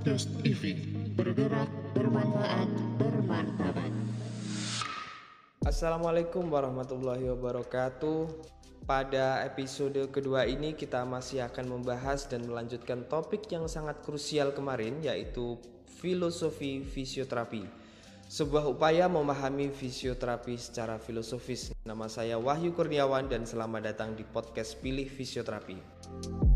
Podcast IV Bergerak, bermanfaat, bermartabat Assalamualaikum warahmatullahi wabarakatuh pada episode kedua ini kita masih akan membahas dan melanjutkan topik yang sangat krusial kemarin yaitu filosofi fisioterapi. Sebuah upaya memahami fisioterapi secara filosofis. Nama saya Wahyu Kurniawan dan selamat datang di podcast Pilih Fisioterapi.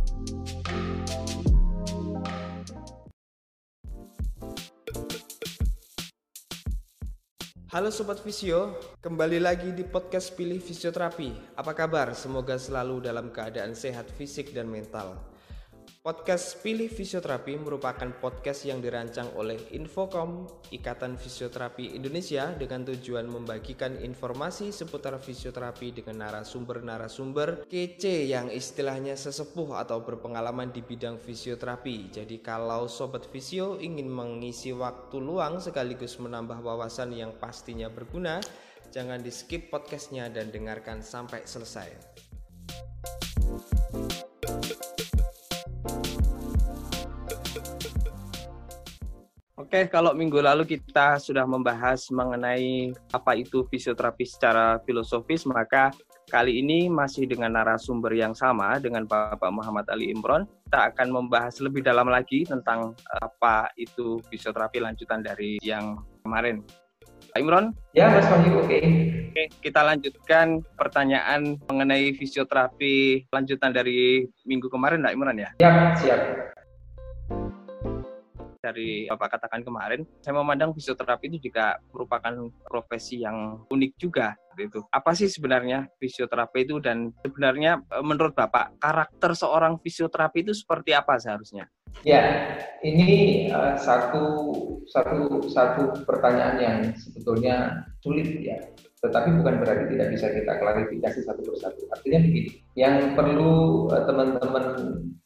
Halo Sobat Visio, kembali lagi di podcast Pilih Fisioterapi. Apa kabar? Semoga selalu dalam keadaan sehat fisik dan mental. Podcast Pilih Fisioterapi merupakan podcast yang dirancang oleh Infocom, Ikatan Fisioterapi Indonesia dengan tujuan membagikan informasi seputar fisioterapi dengan narasumber-narasumber kece yang istilahnya sesepuh atau berpengalaman di bidang fisioterapi. Jadi kalau Sobat Fisio ingin mengisi waktu luang sekaligus menambah wawasan yang pastinya berguna, jangan di skip podcastnya dan dengarkan sampai selesai. Oke, kalau minggu lalu kita sudah membahas mengenai apa itu fisioterapi secara filosofis, maka kali ini masih dengan narasumber yang sama dengan Bapak Muhammad Ali Imron. Kita akan membahas lebih dalam lagi tentang apa itu fisioterapi lanjutan dari yang kemarin. Pak Imron? Ya, Mas Wahyu, oke. Oke, kita lanjutkan pertanyaan mengenai fisioterapi lanjutan dari minggu kemarin, Pak Imron ya? Ya, siap dari Bapak katakan kemarin, saya memandang fisioterapi itu juga merupakan profesi yang unik juga. Itu apa sih sebenarnya fisioterapi itu dan sebenarnya e, menurut Bapak karakter seorang fisioterapi itu seperti apa seharusnya? Ya, ini uh, satu satu satu pertanyaan yang sebetulnya sulit ya tetapi bukan berarti tidak bisa kita klarifikasi satu persatu. Artinya begini, yang perlu uh, teman-teman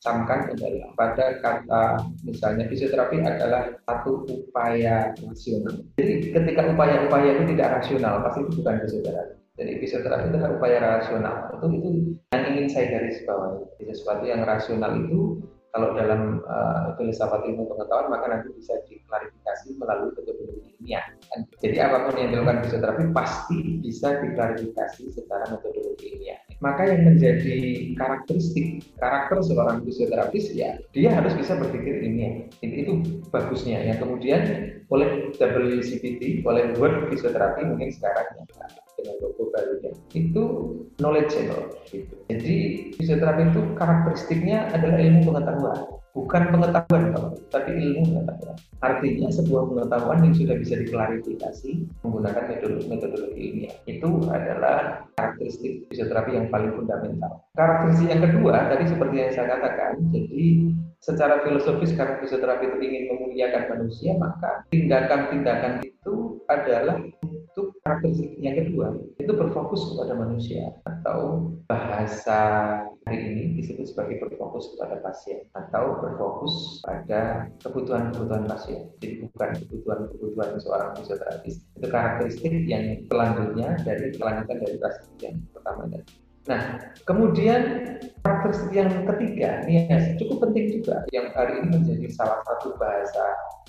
camkan adalah pada kata misalnya fisioterapi adalah satu upaya rasional. Jadi ketika upaya-upaya itu tidak rasional, pasti itu bukan fisioterapi. Jadi fisioterapi itu adalah upaya rasional. Itu itu yang ingin saya garis bawahi. Sesuatu yang rasional itu kalau dalam uh, filsafat ilmu pengetahuan maka nanti bisa diklarifikasi melalui metodologi ilmiah. Jadi apa pun yang dilakukan fisioterapi pasti bisa diklarifikasi secara metodologi ilmiah. Maka yang menjadi karakteristik karakter seorang fisioterapis ya dia harus bisa berpikir ilmiah. Itu, itu bagusnya. Yang kemudian oleh WCPT, oleh World Fisioterapi mungkin sekarang ya, dengan logo barunya itu knowledgeable gitu. Jadi fisioterapi itu karakteristiknya adalah ilmu pengetahuan, bukan pengetahuan tapi ilmu pengetahuan. Artinya sebuah pengetahuan yang sudah bisa diklarifikasi menggunakan metodologi, metodologi ilmiah itu adalah karakteristik fisioterapi yang paling fundamental. Karakteristik yang kedua tadi seperti yang saya katakan, jadi secara filosofis karena fisioterapi itu ingin memuliakan manusia, maka tindakan-tindakan itu adalah untuk karakteristik yang kedua itu berfokus kepada manusia atau bahasa hari ini disebut sebagai berfokus kepada pasien atau berfokus pada kebutuhan-kebutuhan pasien. Jadi bukan kebutuhan-kebutuhan seorang fisioterapis itu karakteristik yang selanjutnya dari kelanjutan dari kasus yang pertama tadi Nah, kemudian karakteristik yang ketiga, ini ya, cukup penting juga, yang hari ini menjadi salah satu bahasa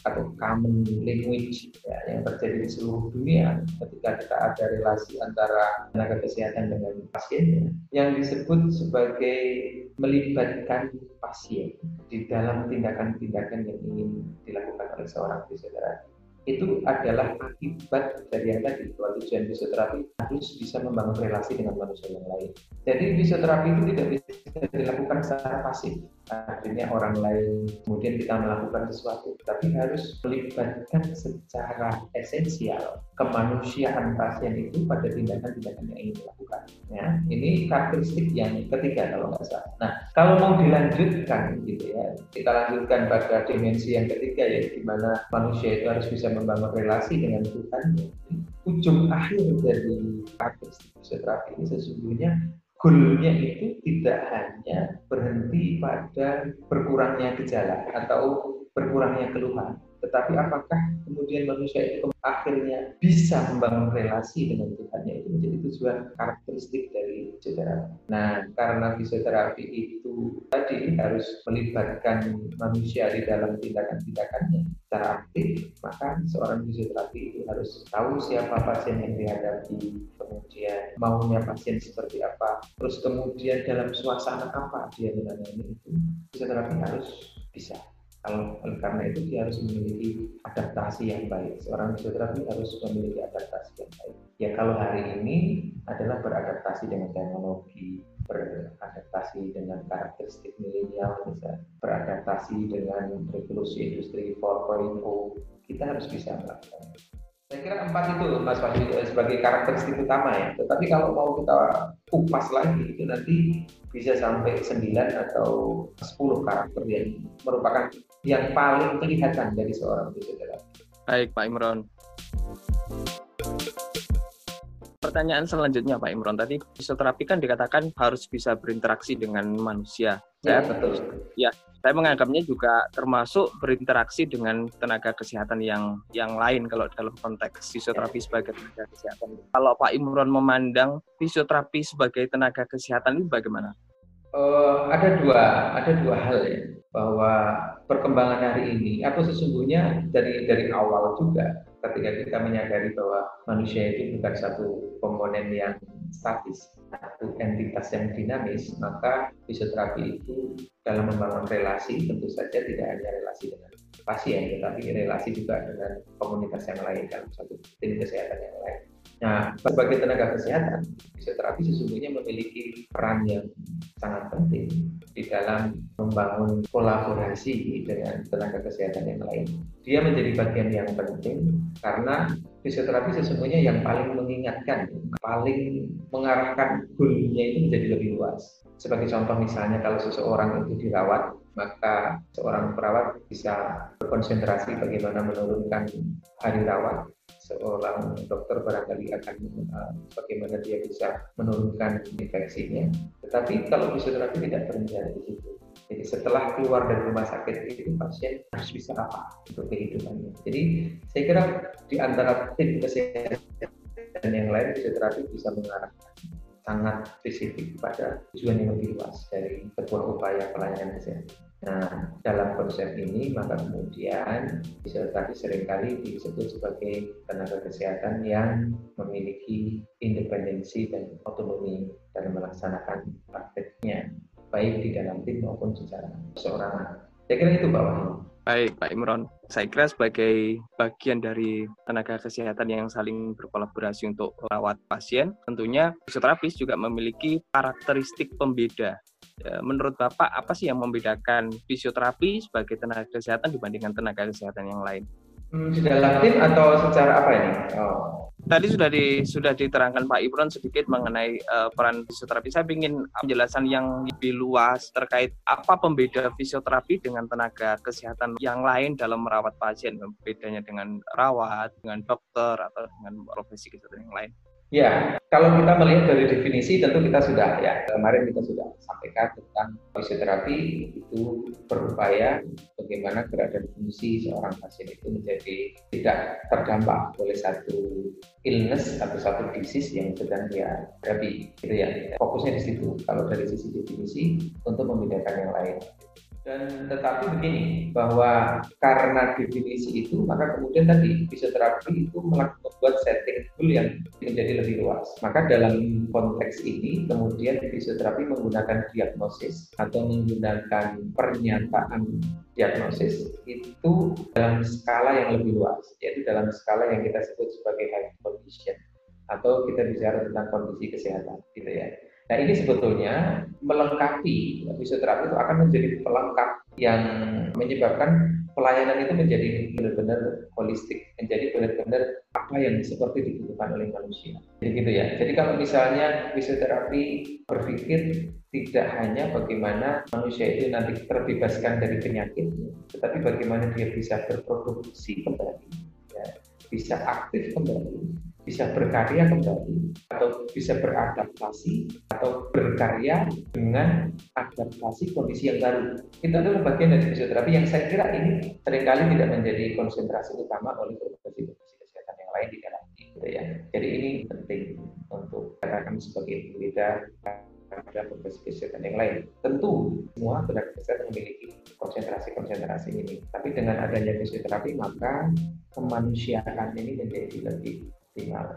atau common language ya, yang terjadi di seluruh dunia ketika kita ada relasi antara tenaga kesehatan dengan pasien yang disebut sebagai melibatkan pasien di dalam tindakan-tindakan yang ingin dilakukan oleh seorang fisioterapi itu adalah akibat dari yang tadi bahwa tujuan fisioterapi harus bisa membangun relasi dengan manusia yang lain. Jadi fisioterapi itu tidak bisa dilakukan secara pasif. Artinya orang lain kemudian kita melakukan sesuatu tapi harus melibatkan secara esensial kemanusiaan pasien itu pada tindakan-tindakan yang ingin dilakukan. Ya ini karakteristik yang ketiga kalau nggak salah. Nah kalau mau dilanjutkan gitu ya kita lanjutkan pada dimensi yang ketiga ya di mana manusia itu harus bisa membangun relasi dengan Tuhan. Ujung akhir dari karakteristik fisioterapi ini sesungguhnya goalnya itu tidak hanya berhenti pada berkurangnya gejala atau berkurangnya keluhan. Tetapi apakah kemudian manusia itu akhirnya bisa membangun relasi dengan Tuhannya itu menjadi tujuan karakteristik dari fisioterapi. Nah, karena fisioterapi itu tadi harus melibatkan manusia di dalam tindakan-tindakannya secara aktif, maka seorang fisioterapi itu harus tahu siapa pasien yang dihadapi, kemudian maunya pasien seperti apa, terus kemudian dalam suasana apa dia menangani itu, fisioterapi harus bisa oleh karena itu dia harus memiliki adaptasi yang baik. Seorang fisioterapi harus memiliki adaptasi yang baik. Ya kalau hari ini adalah beradaptasi dengan teknologi, beradaptasi dengan karakteristik milenial, misalnya beradaptasi dengan revolusi industri 4.0, kita harus bisa melakukan. Saya kira empat itu Mas Fadli sebagai karakteristik utama ya. Tetapi kalau mau kita kupas lagi itu nanti bisa sampai 9 atau 10 karakter yang merupakan yang paling kelihatan dari seorang fisioterapi. Baik Pak Imron. Pertanyaan selanjutnya Pak Imron tadi fisioterapi kan dikatakan harus bisa berinteraksi dengan manusia. Ya, betul. Ya, saya menganggapnya juga termasuk berinteraksi dengan tenaga kesehatan yang yang lain kalau dalam konteks fisioterapi sebagai tenaga kesehatan. Kalau Pak Imron memandang fisioterapi sebagai tenaga kesehatan ini bagaimana? Uh, ada dua ada dua hal ya bahwa perkembangan hari ini atau sesungguhnya dari dari awal juga ketika kita menyadari bahwa manusia itu bukan satu komponen yang statis satu entitas yang dinamis maka fisioterapi itu dalam membangun relasi tentu saja tidak hanya relasi dengan pasien tetapi relasi juga dengan komunitas yang lain dalam satu tim kesehatan yang lain Nah, sebagai tenaga kesehatan, fisioterapi sesungguhnya memiliki peran yang sangat penting di dalam membangun kolaborasi dengan tenaga kesehatan yang lain. Dia menjadi bagian yang penting karena fisioterapi sesungguhnya yang paling mengingatkan, paling mengarahkan goalnya itu menjadi lebih luas. Sebagai contoh misalnya kalau seseorang itu dirawat, maka seorang perawat bisa berkonsentrasi bagaimana menurunkan hari rawat seorang dokter barangkali akan uh, bagaimana dia bisa menurunkan infeksinya. Tetapi kalau fisioterapi tidak berhenti di situ. Jadi setelah keluar dari rumah sakit itu pasien harus bisa apa untuk kehidupannya. Jadi saya kira di antara tim kesehatan dan yang lain fisioterapi bisa mengarahkan sangat spesifik pada tujuan yang lebih luas dari sebuah upaya pelayanan kesehatan. Nah, dalam konsep ini maka kemudian tadi sering kali disebut sebagai tenaga kesehatan yang memiliki independensi dan otonomi dalam melaksanakan prakteknya, baik di dalam tim maupun secara seorang. Saya kira itu bawahnya. Baik, Pak Imron. Saya kira sebagai bagian dari tenaga kesehatan yang saling berkolaborasi untuk merawat pasien, tentunya fisioterapis juga memiliki karakteristik pembeda Ya, menurut Bapak apa sih yang membedakan fisioterapi sebagai tenaga kesehatan dibandingkan tenaga kesehatan yang lain? Hmm, dalam tim atau secara apa ini? Oh. Tadi sudah di sudah diterangkan Pak Ibron sedikit mengenai uh, peran fisioterapi. Saya ingin penjelasan yang lebih luas terkait apa pembeda fisioterapi dengan tenaga kesehatan yang lain dalam merawat pasien, bedanya dengan rawat, dengan dokter atau dengan profesi kesehatan yang lain. Ya, kalau kita melihat dari definisi tentu kita sudah ya kemarin kita sudah sampaikan tentang fisioterapi itu berupaya bagaimana keadaan fungsi seorang pasien itu menjadi tidak terdampak oleh satu illness atau satu disease yang sedang dia hadapi gitu ya. Fokusnya di situ. Kalau dari sisi definisi untuk membedakan yang lain. Dan tetapi begini, bahwa karena definisi itu, maka kemudian tadi fisioterapi itu membuat setting tool yang menjadi lebih luas. Maka dalam konteks ini, kemudian fisioterapi menggunakan diagnosis atau menggunakan pernyataan diagnosis itu dalam skala yang lebih luas, yaitu dalam skala yang kita sebut sebagai health condition atau kita bicara tentang kondisi kesehatan, gitu ya. Nah ini sebetulnya melengkapi fisioterapi itu akan menjadi pelengkap yang menyebabkan pelayanan itu menjadi benar-benar holistik, menjadi benar-benar apa yang seperti dibutuhkan oleh manusia. Jadi gitu ya. Jadi kalau misalnya fisioterapi berpikir tidak hanya bagaimana manusia itu nanti terbebaskan dari penyakitnya, tetapi bagaimana dia bisa berproduksi kembali, ya, bisa aktif kembali, bisa berkarya kembali atau bisa beradaptasi atau berkarya dengan adaptasi kondisi yang baru. Itu adalah bagian dari fisioterapi yang saya kira ini sering kali tidak menjadi konsentrasi utama oleh profesi-profesi kesehatan yang lain di dalam gitu ya. Jadi ini penting untuk katakan sebagai pembeda pada profesi kesehatan yang lain. Tentu semua tenaga kesehatan memiliki konsentrasi-konsentrasi ini. Tapi dengan adanya fisioterapi maka kemanusiaan ini menjadi lebih optimal.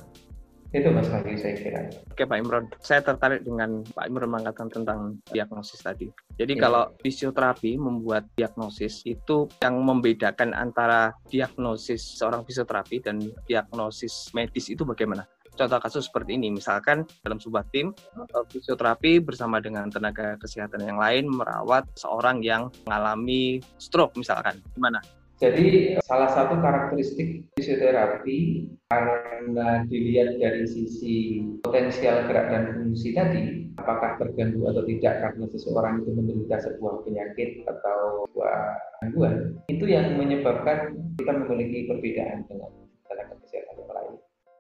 Itu Mas Magi saya kira. Oke Pak Imron, saya tertarik dengan Pak Imron mengatakan tentang diagnosis tadi. Jadi Ya. kalau fisioterapi membuat diagnosis itu yang membedakan antara diagnosis seorang fisioterapi dan diagnosis medis itu bagaimana? Contoh kasus seperti ini, misalkan dalam sebuah tim eh, fisioterapi bersama dengan tenaga kesehatan yang lain merawat seorang yang mengalami stroke misalkan, gimana? Jadi salah satu karakteristik fisioterapi karena dilihat dari sisi potensial gerak dan fungsi tadi, apakah terganggu atau tidak karena seseorang itu menderita sebuah penyakit atau sebuah gangguan, itu yang menyebabkan kita memiliki perbedaan dengan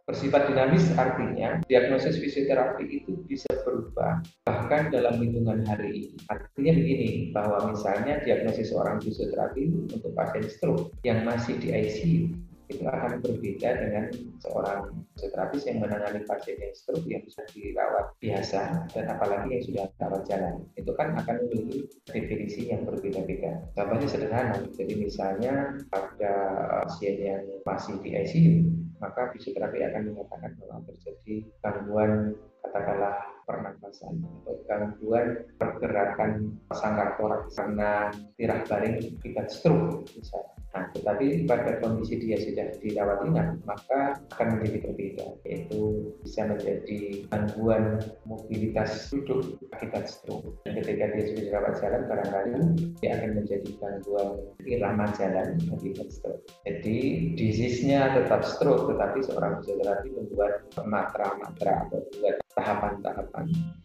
Bersifat dinamis artinya diagnosis fisioterapi itu bisa berubah bahkan dalam hitungan hari. Artinya begini, bahwa misalnya diagnosis seorang fisioterapi untuk pasien stroke yang masih di ICU itu akan berbeda dengan seorang fisioterapis yang menangani pasien yang stroke yang bisa dirawat biasa dan apalagi yang sudah rawat jalan. Itu kan akan memiliki definisi yang berbeda-beda. Contohnya sederhana, jadi misalnya pada pasien yang masih di ICU maka fisioterapi akan mengatakan bahwa terjadi gangguan katakanlah pernapasan atau gangguan pergerakan sangkar toraks karena tirah baring akibat stroke misalnya. Nah, tetapi pada kondisi dia sudah dirawat inap, maka akan menjadi berbeda, yaitu bisa menjadi gangguan mobilitas duduk akibat stroke. Dan ketika dia sudah dirawat jalan, barangkali dia akan menjadi gangguan irama jalan akibat stroke. Jadi, disease-nya tetap stroke, tetapi seorang fisioterapi membuat matra-matra atau membuat tahapan-tahapan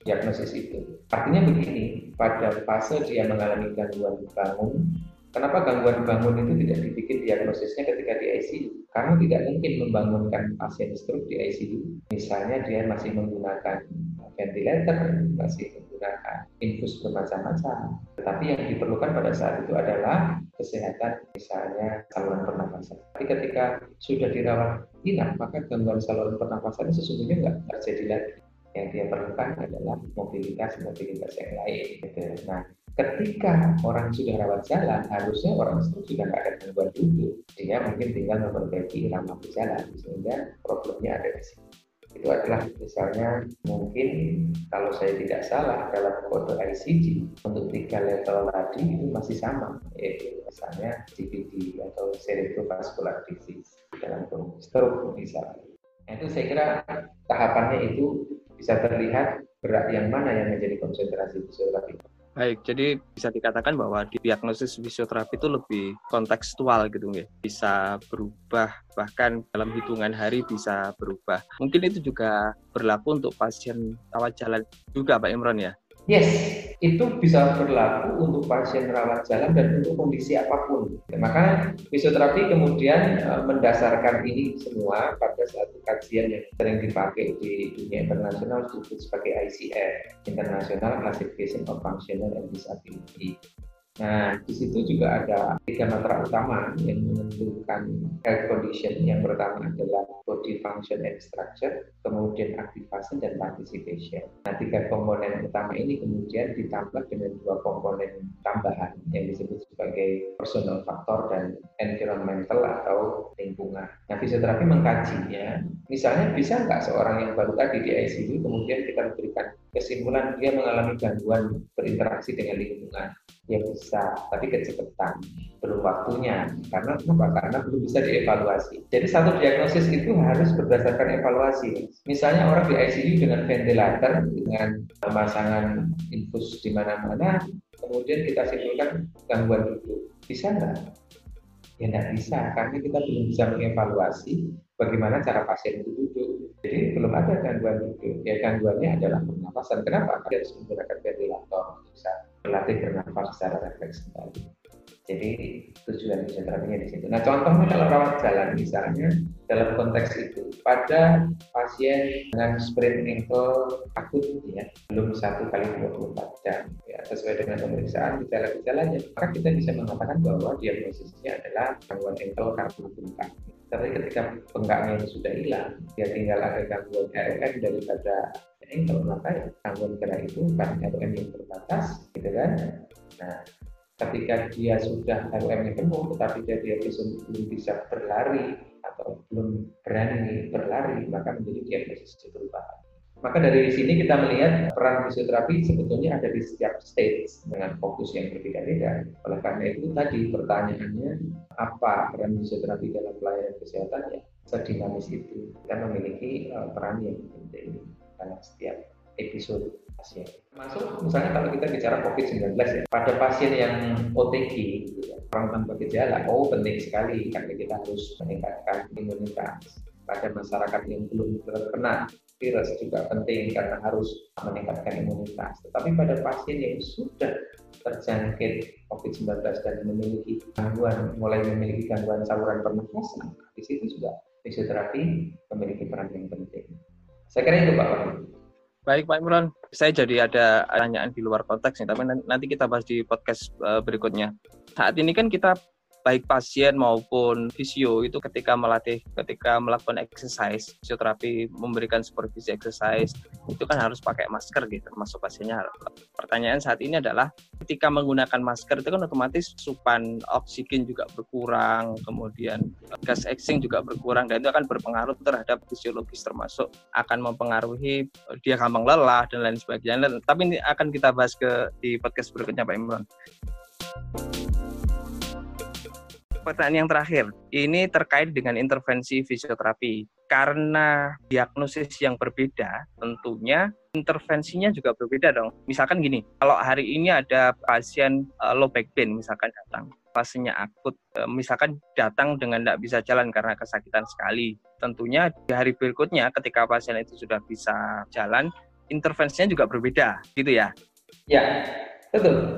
diagnosis itu. Artinya begini, pada fase dia mengalami gangguan bangun, kenapa gangguan bangun itu tidak dibikin diagnosisnya ketika di ICU? Karena tidak mungkin membangunkan pasien stroke di ICU. Misalnya dia masih menggunakan ventilator, masih menggunakan infus bermacam-macam. Tetapi yang diperlukan pada saat itu adalah kesehatan misalnya saluran pernapasan. Tapi ketika sudah dirawat inap, maka gangguan saluran pernapasan sesungguhnya nggak terjadi lagi yang dia perlukan adalah mobilitas-mobilitas yang lain. Gitu. Nah, ketika orang sudah rawat jalan, harusnya orang itu sudah nggak ada gangguan duduk. Dia mungkin tinggal memperbaiki irama berjalan, sehingga problemnya ada di sini. Itu adalah misalnya mungkin kalau saya tidak salah dalam kode ICD untuk tiga level tadi itu masih sama, yaitu misalnya CVD atau cerebrovascular disease dalam stroke misalnya. Nah, itu saya kira tahapannya itu bisa terlihat berat yang mana yang menjadi konsentrasi fisioterapi. Baik, jadi bisa dikatakan bahwa di diagnosis fisioterapi itu lebih kontekstual gitu nggih. Bisa berubah bahkan dalam hitungan hari bisa berubah. Mungkin itu juga berlaku untuk pasien rawat jalan juga Pak Imron ya. Yes, itu bisa berlaku untuk pasien rawat jalan dan untuk kondisi apa pun. Maka fisioterapi kemudian uh, mendasarkan ini semua pada satu kajian yang sering dipakai di dunia internasional disebut sebagai ICF, International Classification of Functional and Disability. Nah, di situ juga ada tiga matra utama yang menentukan health condition. Yang pertama adalah body function and structure, kemudian activation dan participation. Nah, tiga komponen utama ini kemudian ditambah dengan dua komponen tambahan yang disebut sebagai personal factor dan environmental atau lingkungan. Nah, fisioterapi mengkajinya. Misalnya bisa nggak seorang yang baru tadi di ICU kemudian kita berikan kesimpulan dia mengalami gangguan berinteraksi dengan lingkungan ya bisa, tapi kecepatan belum waktunya. Karena kenapa? Karena belum bisa dievaluasi. Jadi satu diagnosis itu harus berdasarkan evaluasi. Misalnya orang di ICU dengan ventilator, dengan pemasangan infus di mana-mana, kemudian kita simpulkan gangguan duduk. Bisa nggak? Ya nggak bisa, karena kita belum bisa mengevaluasi bagaimana cara pasien itu duduk. Jadi belum ada gangguan duduk. Ya gangguannya adalah pernapasan. Kenapa? Karena harus menggunakan ventilator bisa berlatih bernafas secara refleks kembali. Jadi tujuan fisioterapinya di situ. Nah contohnya kalau rawat jalan misalnya dalam konteks itu pada pasien dengan sprain ankle akut ya belum satu kali 24 jam ya sesuai dengan pemeriksaan gejala-gejalanya maka kita bisa mengatakan bahwa diagnosisnya adalah gangguan ankle karena bengkak. Tapi ketika bengkaknya itu sudah hilang, dia tinggal ada gangguan ROM daripada ankle maka ya gangguan gerak itu karena ROM yang terbatas, gitu kan? Nah, ketika dia sudah RUM-nya penuh tetapi dia diabetes belum bisa berlari atau belum berani berlari maka menjadi diabetes perubahan. Maka dari sini kita melihat peran fisioterapi sebetulnya ada di setiap stage dengan fokus yang berbeda-beda. Oleh karena itu tadi pertanyaannya apa peran fisioterapi dalam pelayanan kesehatan ya sedinamis itu kita memiliki uh, peran yang penting dalam setiap episode pasien. Masuk misalnya kalau kita bicara COVID-19 ya, pada pasien yang OTG, orang tanpa gejala, oh penting sekali karena kita harus meningkatkan imunitas. Pada masyarakat yang belum terkena virus juga penting karena harus meningkatkan imunitas. Tetapi pada pasien yang sudah terjangkit COVID-19 dan memiliki gangguan, mulai memiliki gangguan saluran pernafasan, di situ juga fisioterapi memiliki peran yang penting. Saya kira itu Pak Wahyu. Baik Pak Imran, saya jadi ada pertanyaan di luar konteks nih, tapi nanti kita bahas di podcast eh, berikutnya. Saat ini kan kita baik pasien maupun fisio itu ketika melatih, ketika melakukan exercise, fisioterapi memberikan supervisi exercise, itu kan harus pakai masker gitu, termasuk pasiennya. Pertanyaan saat ini adalah ketika menggunakan masker itu kan otomatis supan oksigen juga berkurang, kemudian gas exchange juga berkurang, dan itu akan berpengaruh terhadap fisiologis termasuk akan mempengaruhi dia gampang lelah dan lain sebagainya. Tapi ini akan kita bahas ke di podcast berikutnya Pak Imran pertanyaan yang terakhir. Ini terkait dengan intervensi fisioterapi. Karena diagnosis yang berbeda, tentunya intervensinya juga berbeda dong. Misalkan gini, kalau hari ini ada pasien uh, low back pain misalkan datang, pasiennya akut, uh, misalkan datang dengan tidak bisa jalan karena kesakitan sekali. Tentunya di hari berikutnya ketika pasien itu sudah bisa jalan, intervensinya juga berbeda, gitu ya? Ya, Betul.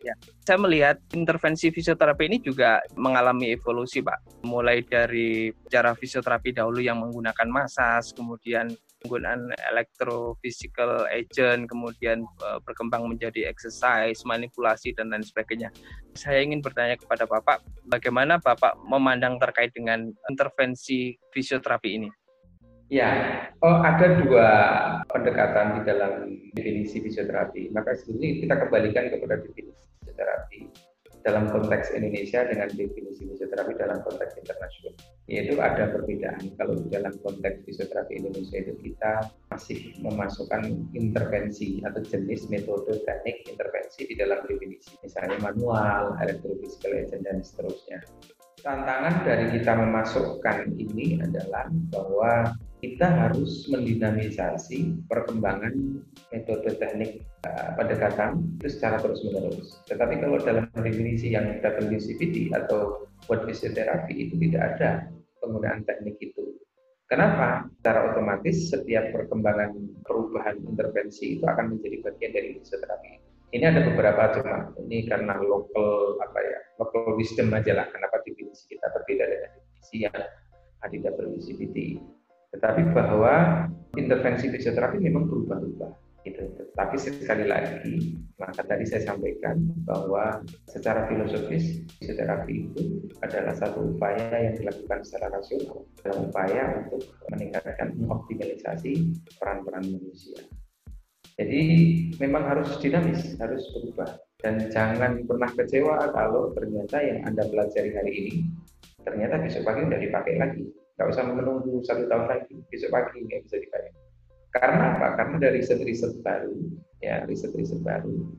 Ya, saya melihat intervensi fisioterapi ini juga mengalami evolusi, Pak. Mulai dari cara fisioterapi dahulu yang menggunakan masas, kemudian penggunaan electrophysical agent, kemudian uh, berkembang menjadi exercise, manipulasi dan lain sebagainya. Saya ingin bertanya kepada Bapak, bagaimana Bapak memandang terkait dengan intervensi fisioterapi ini? Ya, oh, ada dua pendekatan di dalam definisi fisioterapi. Maka sebetulnya kita kembalikan kepada definisi fisioterapi dalam konteks Indonesia dengan definisi fisioterapi dalam konteks internasional. Yaitu ada perbedaan. Kalau di dalam konteks fisioterapi Indonesia itu kita masih memasukkan intervensi atau jenis metode teknik intervensi di dalam definisi. Misalnya manual, electrophysical agent, dan seterusnya. Tantangan dari kita memasukkan ini adalah bahwa kita harus mendinamisasi perkembangan metode teknik uh, pendekatan itu secara terus-menerus. Tetapi kalau dalam definisi yang WCPT atau buat fisioterapi itu tidak ada penggunaan teknik itu. Kenapa? Secara otomatis setiap perkembangan perubahan intervensi itu akan menjadi bagian dari fisioterapi. Ini ada beberapa cuma ini karena local apa ya local wisdom aja lah kenapa definisi kita berbeda dengan definisi yang ada di WCPT. Tetapi bahwa intervensi fisioterapi memang berubah-ubah. Gitu. Tapi sekali lagi, maka tadi saya sampaikan bahwa secara filosofis fisioterapi itu adalah satu upaya yang dilakukan secara rasional dalam upaya untuk meningkatkan mengoptimalisasi peran-peran manusia. Jadi memang harus dinamis, harus berubah. Dan jangan pernah kecewa kalau ternyata yang Anda pelajari hari ini ternyata besok pagi sudah dipakai lagi. Nggak usah menunggu satu tahun lagi besok pagi nggak bisa dibayar karena apa? Karena dari riset-riset baru ya riset-riset baru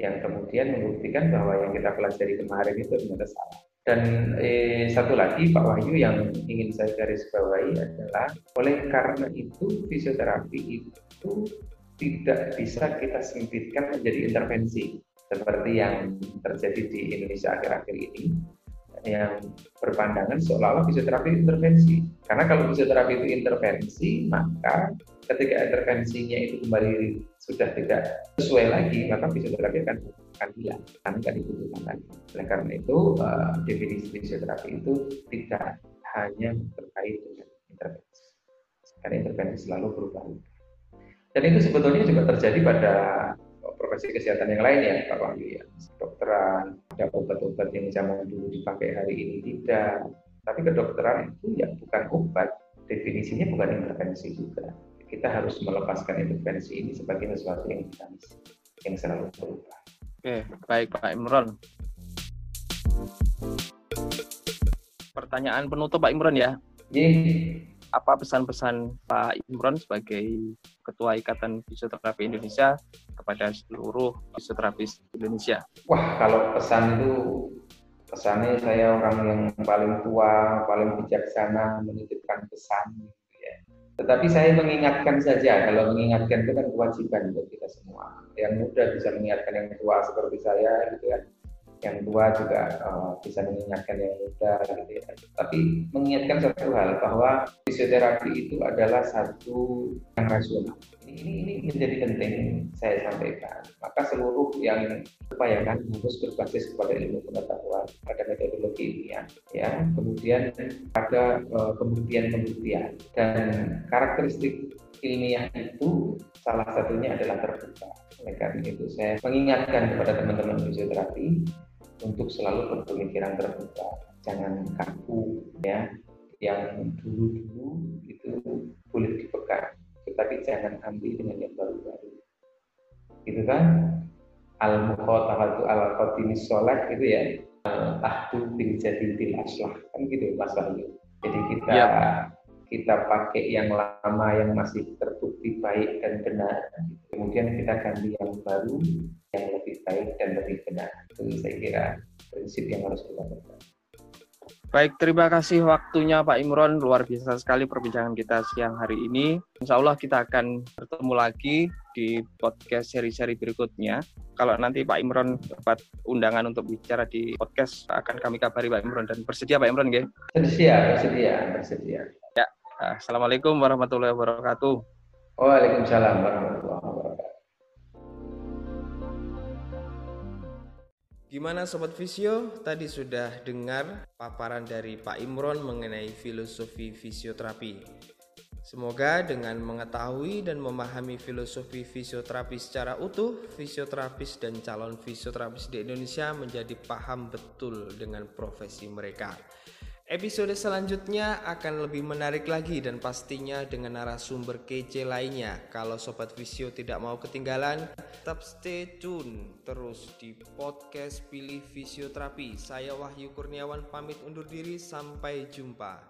yang kemudian membuktikan bahwa yang kita pelajari kemarin itu ternyata salah. Dan eh, satu lagi Pak Wahyu yang ingin saya garis bawahi adalah oleh karena itu fisioterapi itu tidak bisa kita sempitkan menjadi intervensi seperti yang terjadi di Indonesia akhir-akhir ini yang berpandangan seolah-olah fisioterapi intervensi. Karena kalau fisioterapi itu intervensi, maka ketika intervensinya itu kembali sudah tidak sesuai lagi, maka fisioterapi akan akan hilang karena tidak dibutuhkan lagi. Oleh karena itu uh, definisi fisioterapi itu tidak hanya terkait dengan intervensi, karena intervensi selalu berubah. Dan itu sebetulnya juga terjadi pada profesi kesehatan yang lain ya Pak Wahyu ya. Kedokteran, ada obat-obat yang zaman dulu dipakai hari ini tidak. Tapi kedokteran itu ya bukan obat, definisinya bukan intervensi juga. Kita harus melepaskan intervensi ini sebagai sesuatu yang dinamis, yang selalu berubah. Oke, baik Pak Imron. Pertanyaan penutup Pak Imron ya. Ini apa pesan-pesan Pak Imron sebagai Ketua Ikatan Fisioterapi Indonesia kepada seluruh fisioterapis Indonesia? Wah, kalau pesan itu pesannya saya orang yang paling tua, paling bijaksana menitipkan pesan gitu ya. Tetapi saya mengingatkan saja, kalau mengingatkan itu kan kewajiban untuk kita semua. Yang muda bisa mengingatkan yang tua seperti saya gitu ya yang tua juga uh, bisa mengingatkan yang muda gitu ya. Tapi mengingatkan satu hal bahwa fisioterapi itu adalah satu yang rasional. Ini, ini, ini menjadi penting saya sampaikan. Maka seluruh yang upayakan harus berbasis kepada ilmu pengetahuan, pada metodologi ilmiah, ya. Kemudian pada uh, pembuktian-pembuktian dan karakteristik ilmiah itu salah satunya adalah terbuka. Oleh karena itu saya mengingatkan kepada teman-teman fisioterapi untuk selalu berpemikiran terbuka, jangan kaku ya. Yang dulu-dulu itu boleh dipegang, tetapi jangan ambil dengan yang baru-baru. Gitu kan? Al mukhotabatu al qadimi sholat gitu ya. Al ahdu bil bil aslah kan gitu Mas Wahyu. Jadi kita ya. Kita pakai yang lama yang masih terbukti baik dan benar. Kemudian kita ganti yang baru yang lebih baik dan lebih benar. Itu saya kira prinsip yang harus kita lakukan. Baik, terima kasih waktunya Pak Imron. Luar biasa sekali perbincangan kita siang hari ini. Insya Allah kita akan bertemu lagi di podcast seri-seri berikutnya. Kalau nanti Pak Imron dapat undangan untuk bicara di podcast, akan kami kabari Pak Imron. Dan bersedia Pak Imron, ya? Bersedia, bersedia, bersedia. Ya, Assalamualaikum warahmatullahi wabarakatuh. Waalaikumsalam warahmatullahi wabarakatuh. Gimana Sobat Visio? Tadi sudah dengar paparan dari Pak Imron mengenai filosofi fisioterapi. Semoga dengan mengetahui dan memahami filosofi fisioterapi secara utuh, fisioterapis dan calon fisioterapis di Indonesia menjadi paham betul dengan profesi mereka. Episode selanjutnya akan lebih menarik lagi dan pastinya dengan narasumber kece lainnya. Kalau Sobat Visio tidak mau ketinggalan, tetap stay tune terus di podcast Pilih Fisioterapi. Saya Wahyu Kurniawan pamit undur diri, sampai jumpa.